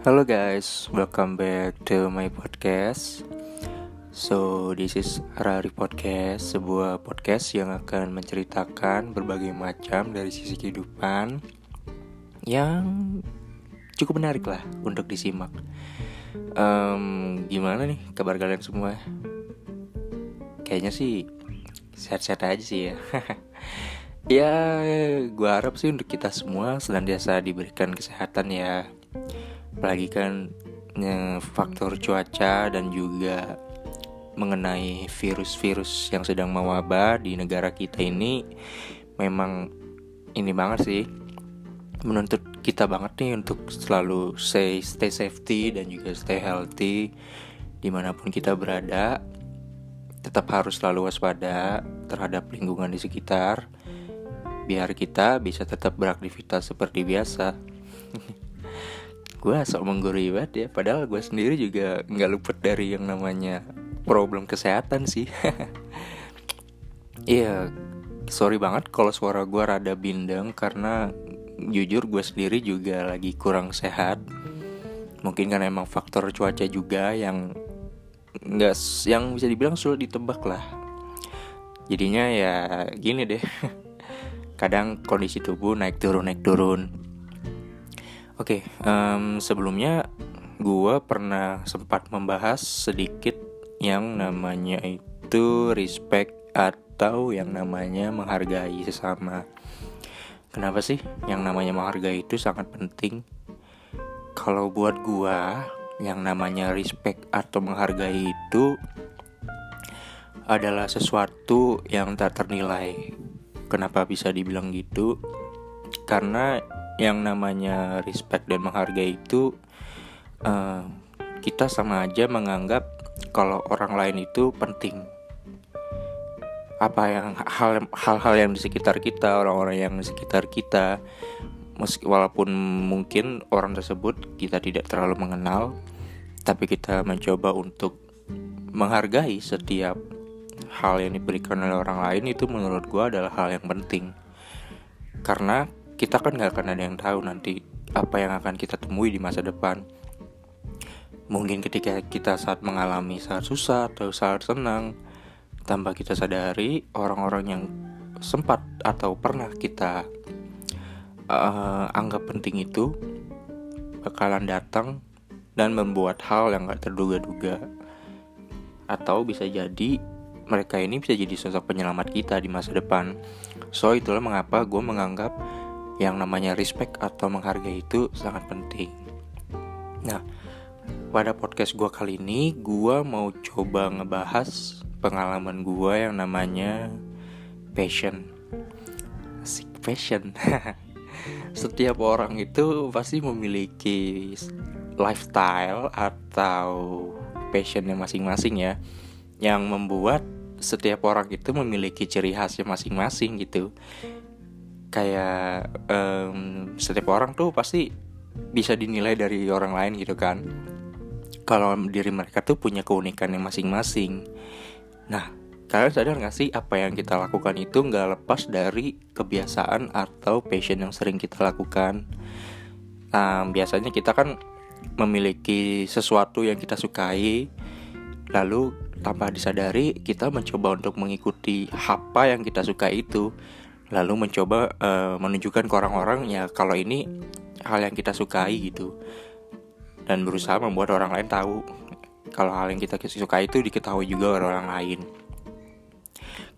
Hello guys, welcome back to my podcast. So, this is Rari Podcast, sebuah podcast yang akan menceritakan berbagai macam dari sisi kehidupan yang cukup menarik lah untuk disimak. Um, gimana nih kabar kalian semua? Kayaknya sih sehat-sehat aja sih ya. ya, gue harap sih untuk kita semua senantiasa diberikan kesehatan ya apalagi kan ya, faktor cuaca dan juga mengenai virus-virus yang sedang mewabah di negara kita ini memang ini banget sih. Menuntut kita banget nih untuk selalu stay stay safety dan juga stay healthy di mana pun kita berada. Tetap harus selalu waspada terhadap lingkungan di sekitar biar kita bisa tetap beraktivitas seperti biasa gue sok menggurui banget ya padahal gue sendiri juga nggak luput dari yang namanya problem kesehatan sih. Iya sorry banget kalau suara gue rada bindeng karena jujur gue sendiri juga lagi kurang sehat. Mungkin kan emang faktor cuaca juga yang nggak yang bisa dibilang sulit ditebak lah. Jadinya ya gini deh kadang kondisi tubuh naik turun naik turun Oke, okay, um, sebelumnya gue pernah sempat membahas sedikit yang namanya itu respect atau yang namanya menghargai sesama. Kenapa sih yang namanya menghargai itu sangat penting? Kalau buat gue, yang namanya respect atau menghargai itu adalah sesuatu yang tak ternilai. Kenapa bisa dibilang gitu? Karena yang namanya respect dan menghargai itu uh, kita sama aja menganggap kalau orang lain itu penting. Apa yang hal hal-hal yang di sekitar kita orang-orang yang di sekitar kita meski walaupun mungkin orang tersebut kita tidak terlalu mengenal tapi kita mencoba untuk menghargai setiap hal yang diberikan oleh orang lain itu menurut gue adalah hal yang penting. Karena kita kan nggak akan ada yang tahu nanti apa yang akan kita temui di masa depan. Mungkin ketika kita saat mengalami saat susah atau saat senang, tanpa kita sadari orang-orang yang sempat atau pernah kita uh, anggap penting itu bakalan datang dan membuat hal yang gak terduga-duga atau bisa jadi mereka ini bisa jadi sosok penyelamat kita di masa depan. So itulah mengapa gue menganggap yang namanya respect atau menghargai itu sangat penting. Nah, pada podcast gue kali ini, gue mau coba ngebahas pengalaman gue yang namanya passion. Asik passion. Setiap orang itu pasti memiliki lifestyle atau passionnya masing-masing ya, yang membuat setiap orang itu memiliki ciri khasnya masing-masing gitu kayak um, setiap orang tuh pasti bisa dinilai dari orang lain gitu kan. Kalau diri mereka tuh punya keunikan yang masing-masing. Nah kalian sadar gak sih apa yang kita lakukan itu nggak lepas dari kebiasaan atau passion yang sering kita lakukan? Um, biasanya kita kan memiliki sesuatu yang kita sukai lalu tanpa disadari kita mencoba untuk mengikuti apa yang kita suka itu lalu mencoba uh, menunjukkan ke orang-orang ya kalau ini hal yang kita sukai gitu. Dan berusaha membuat orang lain tahu kalau hal yang kita sukai itu diketahui juga oleh orang lain.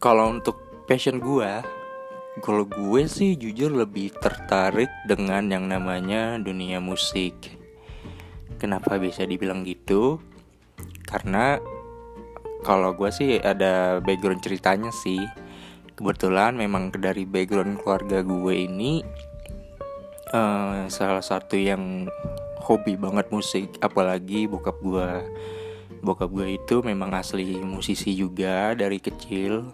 Kalau untuk passion gue kalau gue sih jujur lebih tertarik dengan yang namanya dunia musik. Kenapa bisa dibilang gitu? Karena kalau gue sih ada background ceritanya sih kebetulan memang dari background keluarga gue ini uh, salah satu yang hobi banget musik. Apalagi bokap gue bokap gue itu memang asli musisi juga dari kecil.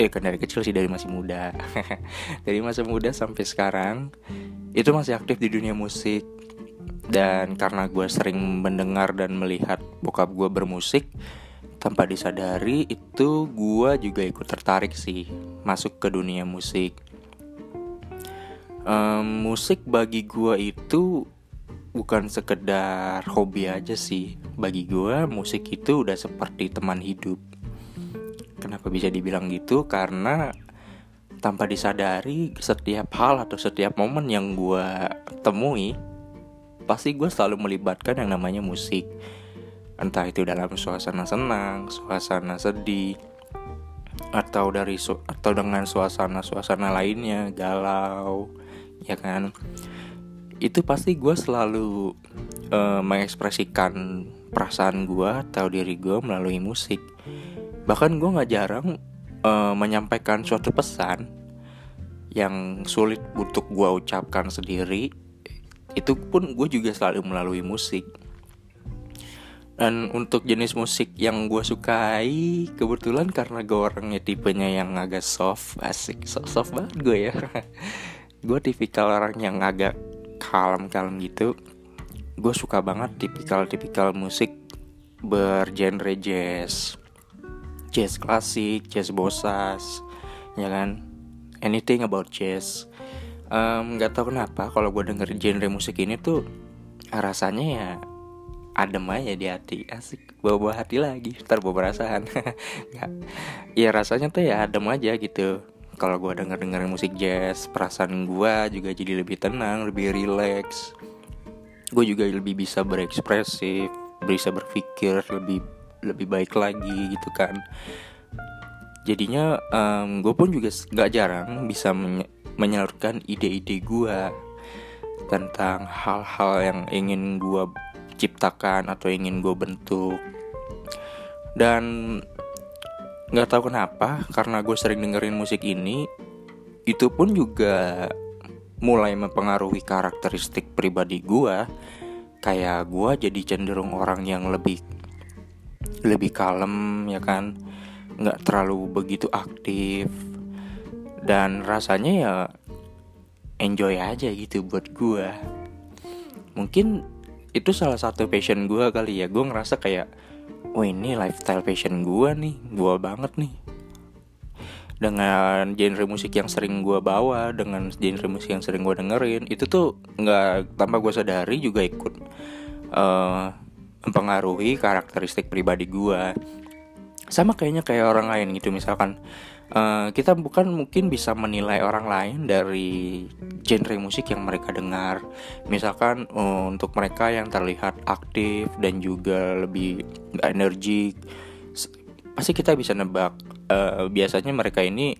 Eh kan dari kecil sih dari masih muda. Dari masa muda sampai sekarang itu masih aktif di dunia musik. Dan karena gue sering mendengar dan melihat bokap gue bermusik tanpa disadari itu gue juga ikut tertarik sih masuk ke dunia musik. Um, musik bagi gue itu bukan sekedar hobi aja sih. Bagi gue musik itu udah seperti teman hidup. Kenapa bisa dibilang gitu? Karena tanpa disadari setiap hal atau setiap momen yang gue temui pasti gue selalu melibatkan yang namanya musik entah itu dalam suasana senang suasana sedih atau dari su atau dengan suasana-suasana lainnya galau ya kan? Itu pasti gue selalu uh, mengekspresikan perasaan gue atau diri gue melalui musik. Bahkan gue nggak jarang uh, menyampaikan suatu pesan yang sulit untuk gue ucapkan sendiri. Itu pun gue juga selalu melalui musik dan untuk jenis musik yang gue sukai kebetulan karena gue orangnya tipenya yang agak soft asik soft, soft banget gue ya. Gue tipikal orang yang agak kalem-kalem gitu. Gue suka banget tipikal-tipikal musik bergenre jazz. Jazz klasik jazz bosas ya kan? Anything about jazz. Um, tahu kenapa kalau gue denger genre musik ini tuh rasanya ya adem aja di hati. Asik bawa bawa hati lagi ntar bawa perasaan. Nggak. Ya rasanya tuh ya adem aja gitu. Kalau gue denger dengerin musik jazz perasaan gue juga jadi lebih tenang lebih rileks gue juga lebih bisa berekspresif bisa berpikir lebih lebih baik lagi gitu kan. Jadinya um, gue pun juga gak jarang bisa menye menyalurkan ide-ide gue tentang hal-hal yang ingin gue ciptakan atau ingin gue bentuk. Dan nggak tahu kenapa karena gue sering dengerin musik ini itu pun juga mulai mempengaruhi karakteristik pribadi gue kayak gue jadi cenderung orang yang lebih lebih kalem ya kan? Nggak terlalu begitu aktif. Dan rasanya ya enjoy aja gitu buat gue mungkin itu salah satu passion gue kali ya. Gue ngerasa kayak oh ini lifestyle fashion gue nih gue banget nih. Dengan genre musik yang sering gue bawa dengan genre musik yang sering gue dengerin itu tuh nggak tanpa gue sadari juga ikut uh, mempengaruhi karakteristik pribadi gue sama kayaknya kayak orang lain gitu misalkan uh, kita bukan mungkin bisa menilai orang lain dari genre musik yang mereka dengar. Misalkan uh, untuk mereka yang terlihat aktif dan juga lebih energik pasti kita bisa nebak. Uh, biasanya mereka ini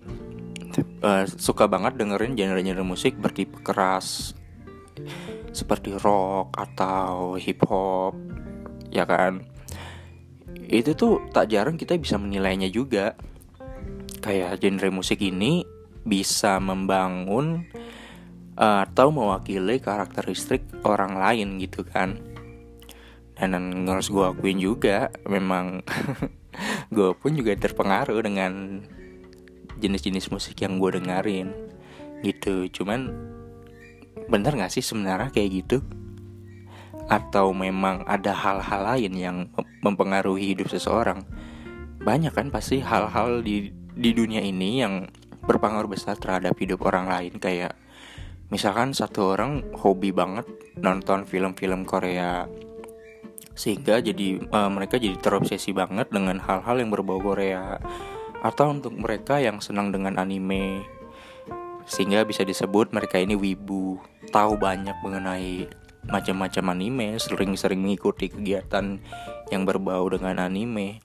uh, suka banget dengerin genre-genre musik bertipe keras seperti rock atau hip hop ya kan? Itu tuh tak jarang kita bisa menilainya juga kayak genre musik ini bisa membangun uh, atau mewakili karakteristik orang lain gitu kan. Dan harus gue akuin juga memang gue pun juga terpengaruh dengan jenis-jenis musik yang gue dengerin gitu. Cuman bener gak sih sebenarnya kayak gitu? Atau memang ada hal-hal lain yang mempengaruhi hidup seseorang? Banyak kan pasti hal-hal di di dunia ini yang berpengaruh besar terhadap hidup orang lain kayak misalkan satu orang hobi banget nonton film-film Korea sehingga jadi uh, mereka jadi terobsesi banget dengan hal-hal yang berbau Korea atau untuk mereka yang senang dengan anime sehingga bisa disebut mereka ini wibu tahu banyak mengenai macam-macam anime, sering-sering mengikuti kegiatan yang berbau dengan anime.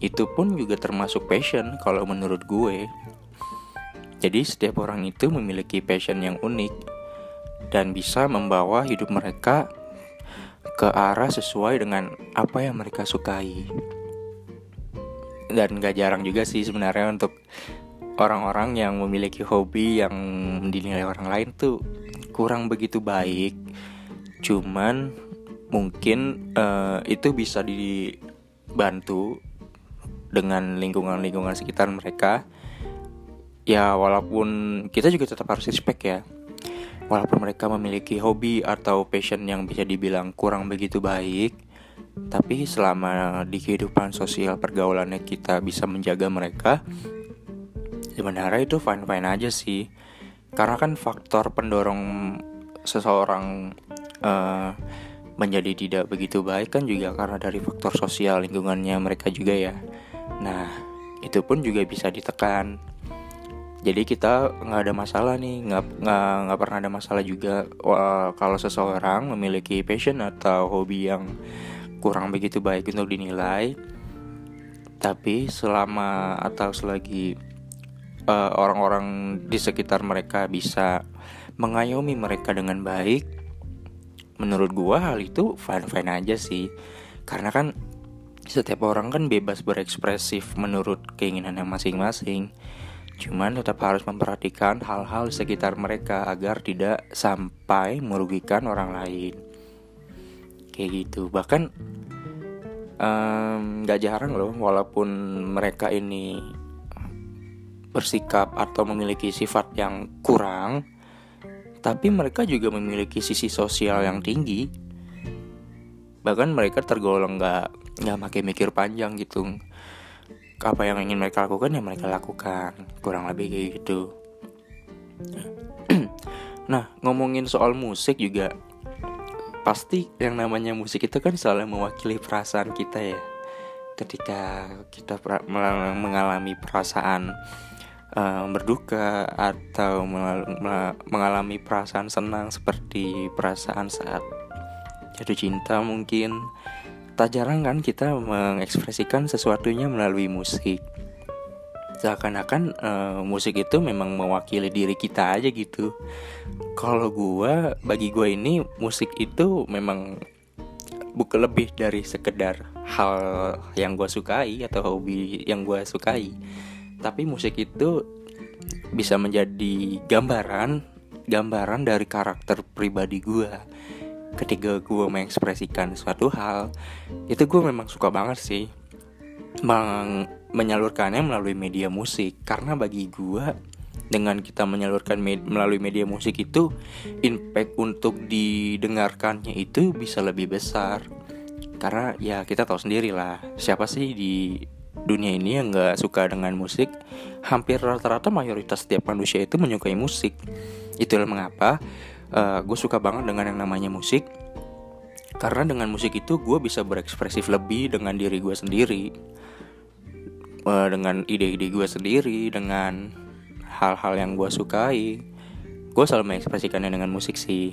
Itu pun juga termasuk passion kalau menurut gue. Jadi setiap orang itu memiliki passion yang unik dan bisa membawa hidup mereka ke arah sesuai dengan apa yang mereka sukai. Dan gak jarang juga sih sebenarnya untuk orang-orang yang memiliki hobi yang dinilai orang lain tuh kurang begitu baik cuman mungkin uh, itu bisa dibantu dengan lingkungan-lingkungan sekitar mereka ya walaupun kita juga tetap harus respect ya. Walaupun mereka memiliki hobi atau passion yang bisa dibilang kurang begitu baik tapi selama di kehidupan sosial pergaulannya kita bisa menjaga mereka sebenarnya itu fine fine aja sih. Karena kan faktor pendorong seseorang uh, menjadi tidak begitu baik kan juga karena dari faktor sosial lingkungannya mereka juga ya nah itu pun juga bisa ditekan. Jadi kita nggak ada masalah nih nggak nggak nggak pernah ada masalah juga. Wah, kalau seseorang memiliki passion atau hobi yang kurang begitu baik untuk dinilai tapi selama atau selagi uh, orang-orang di sekitar mereka bisa mengayomi mereka dengan baik menurut gua hal itu fine fine aja sih. Karena kan setiap orang kan bebas berekspresif menurut keinginannya masing-masing. Cuman tetap harus memperhatikan hal-hal sekitar mereka agar tidak sampai merugikan orang lain. Kayak gitu. Bahkan nggak um, jarang loh walaupun mereka ini bersikap atau memiliki sifat yang kurang tapi mereka juga memiliki sisi sosial yang tinggi. Bahkan mereka tergolong nggak nggak makin mikir panjang gitu. Apa yang ingin mereka lakukan ya mereka lakukan. Kurang lebih kayak gitu. Nah ngomongin soal musik juga pasti yang namanya musik itu kan selalu mewakili perasaan kita ya. Ketika kita mengalami perasaan uh, berduka atau mengalami perasaan senang seperti perasaan saat jatuh cinta mungkin tak jarang kan kita mengekspresikan sesuatunya melalui musik. Seakan-akan uh, musik itu memang mewakili diri kita aja gitu. Kalau gue bagi gue ini musik itu memang bukan lebih dari sekedar hal yang gue sukai atau hobi yang gue sukai. Tapi musik itu bisa menjadi gambaran gambaran dari karakter pribadi gue ketika gue mengekspresikan suatu hal itu gue memang suka banget sih meng menyalurkannya melalui media musik. Karena bagi gue dengan kita menyalurkan med melalui media musik itu impact untuk didengarkannya itu bisa lebih besar. Karena ya kita tahu sendiri lah siapa sih di dunia ini yang nggak suka dengan musik? Hampir rata-rata mayoritas setiap manusia itu menyukai musik. Itulah mengapa uh, gue suka banget dengan yang namanya musik. Karena dengan musik itu gue bisa berekspresif lebih dengan diri gue sendiri. Uh, dengan ide-ide gue sendiri dengan hal-hal yang gue sukai. Gue selalu mengekspresikannya dengan musik sih.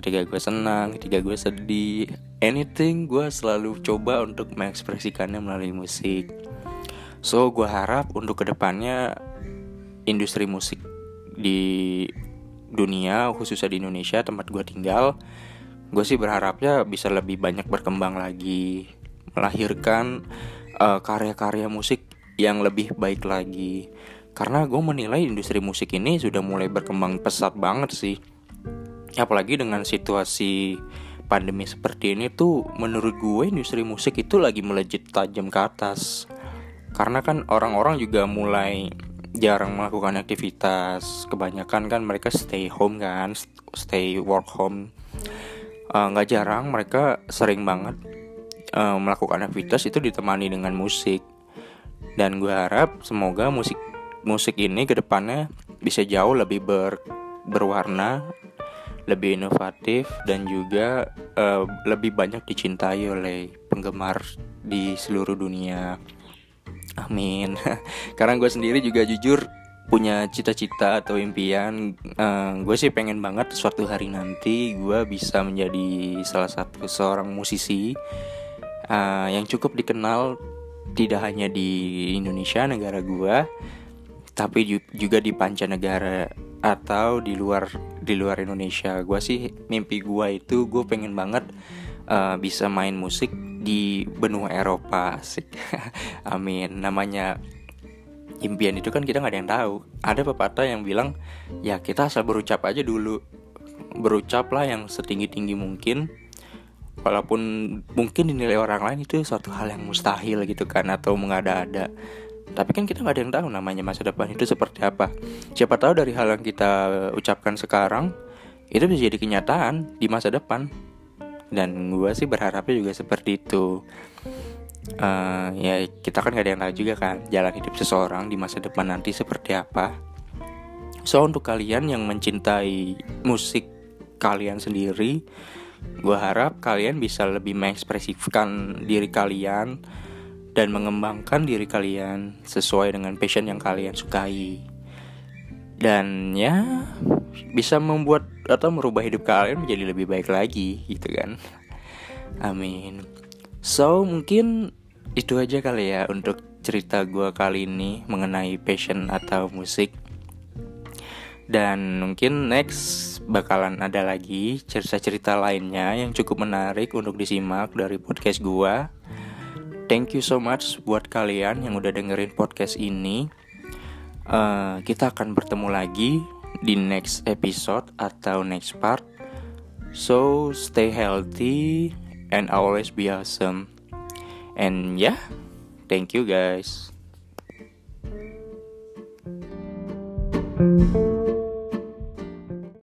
Ketika gue senang ketika gue sedih anything gue selalu coba untuk mengekspresikannya melalui musik. So gue harap untuk ke depannya industri musik di dunia khususnya di Indonesia tempat gue tinggal gue sih berharapnya bisa lebih banyak berkembang lagi melahirkan uh, karya-karya musik yang lebih baik lagi. Karena gue menilai industri musik ini sudah mulai berkembang pesat banget sih. Apalagi dengan situasi pandemi seperti ini tuh menurut gue industri musik itu lagi melejit tajam ke atas. Karena kan orang-orang juga mulai jarang melakukan aktivitas. Kebanyakan kan mereka stay home kan stay work home. Eh, nggak uh, jarang mereka sering banget uh, melakukan aktivitas itu ditemani dengan musik. Dan gue harap semoga musik musik ini ke depannya bisa jauh lebih ber, berwarna lebih inovatif dan juga uh, lebih banyak dicintai oleh penggemar di seluruh dunia amin. Karena gue sendiri juga jujur punya cita-cita atau impian uh, gue sih pengen banget suatu hari nanti gue bisa menjadi salah satu seorang musisi uh, yang cukup dikenal tidak hanya di Indonesia negara gua tapi juga di pancanegara atau di luar di luar Indonesia. Gua sih mimpi gua itu gue pengen banget uh, bisa main musik di benua Eropa sih amin. Namanya impian itu kan kita nggak ada yang tahu. Ada pepatah yang bilang ya kita asal berucap aja dulu. Berucap lah yang setinggi tinggi mungkin. Walaupun mungkin dinilai orang lain itu suatu hal yang mustahil gitu kan atau mengada-ada. Tapi kan kita nggak ada yang tahu namanya masa depan itu seperti apa. Siapa tahu dari hal yang kita ucapkan sekarang itu bisa jadi kenyataan di masa depan dan gue sih berharapnya juga seperti itu uh, ya kita kan gak ada yang tahu juga kan jalan hidup seseorang di masa depan nanti seperti apa so untuk kalian yang mencintai musik kalian sendiri Gue harap kalian bisa lebih mengekspresikan diri kalian dan mengembangkan diri kalian sesuai dengan passion yang kalian sukai. Dan ya bisa membuat atau merubah hidup kalian menjadi lebih baik lagi gitu kan. Amin. So mungkin itu aja kali ya untuk cerita gue kali ini mengenai passion atau musik. Dan mungkin next bakalan ada lagi cerita-cerita lainnya yang cukup menarik untuk disimak dari podcast gua. Thank you so much buat kalian yang udah dengerin podcast ini. Uh, kita akan bertemu lagi di next episode atau next part. So stay healthy and always be awesome. And yeah, thank you guys. thank you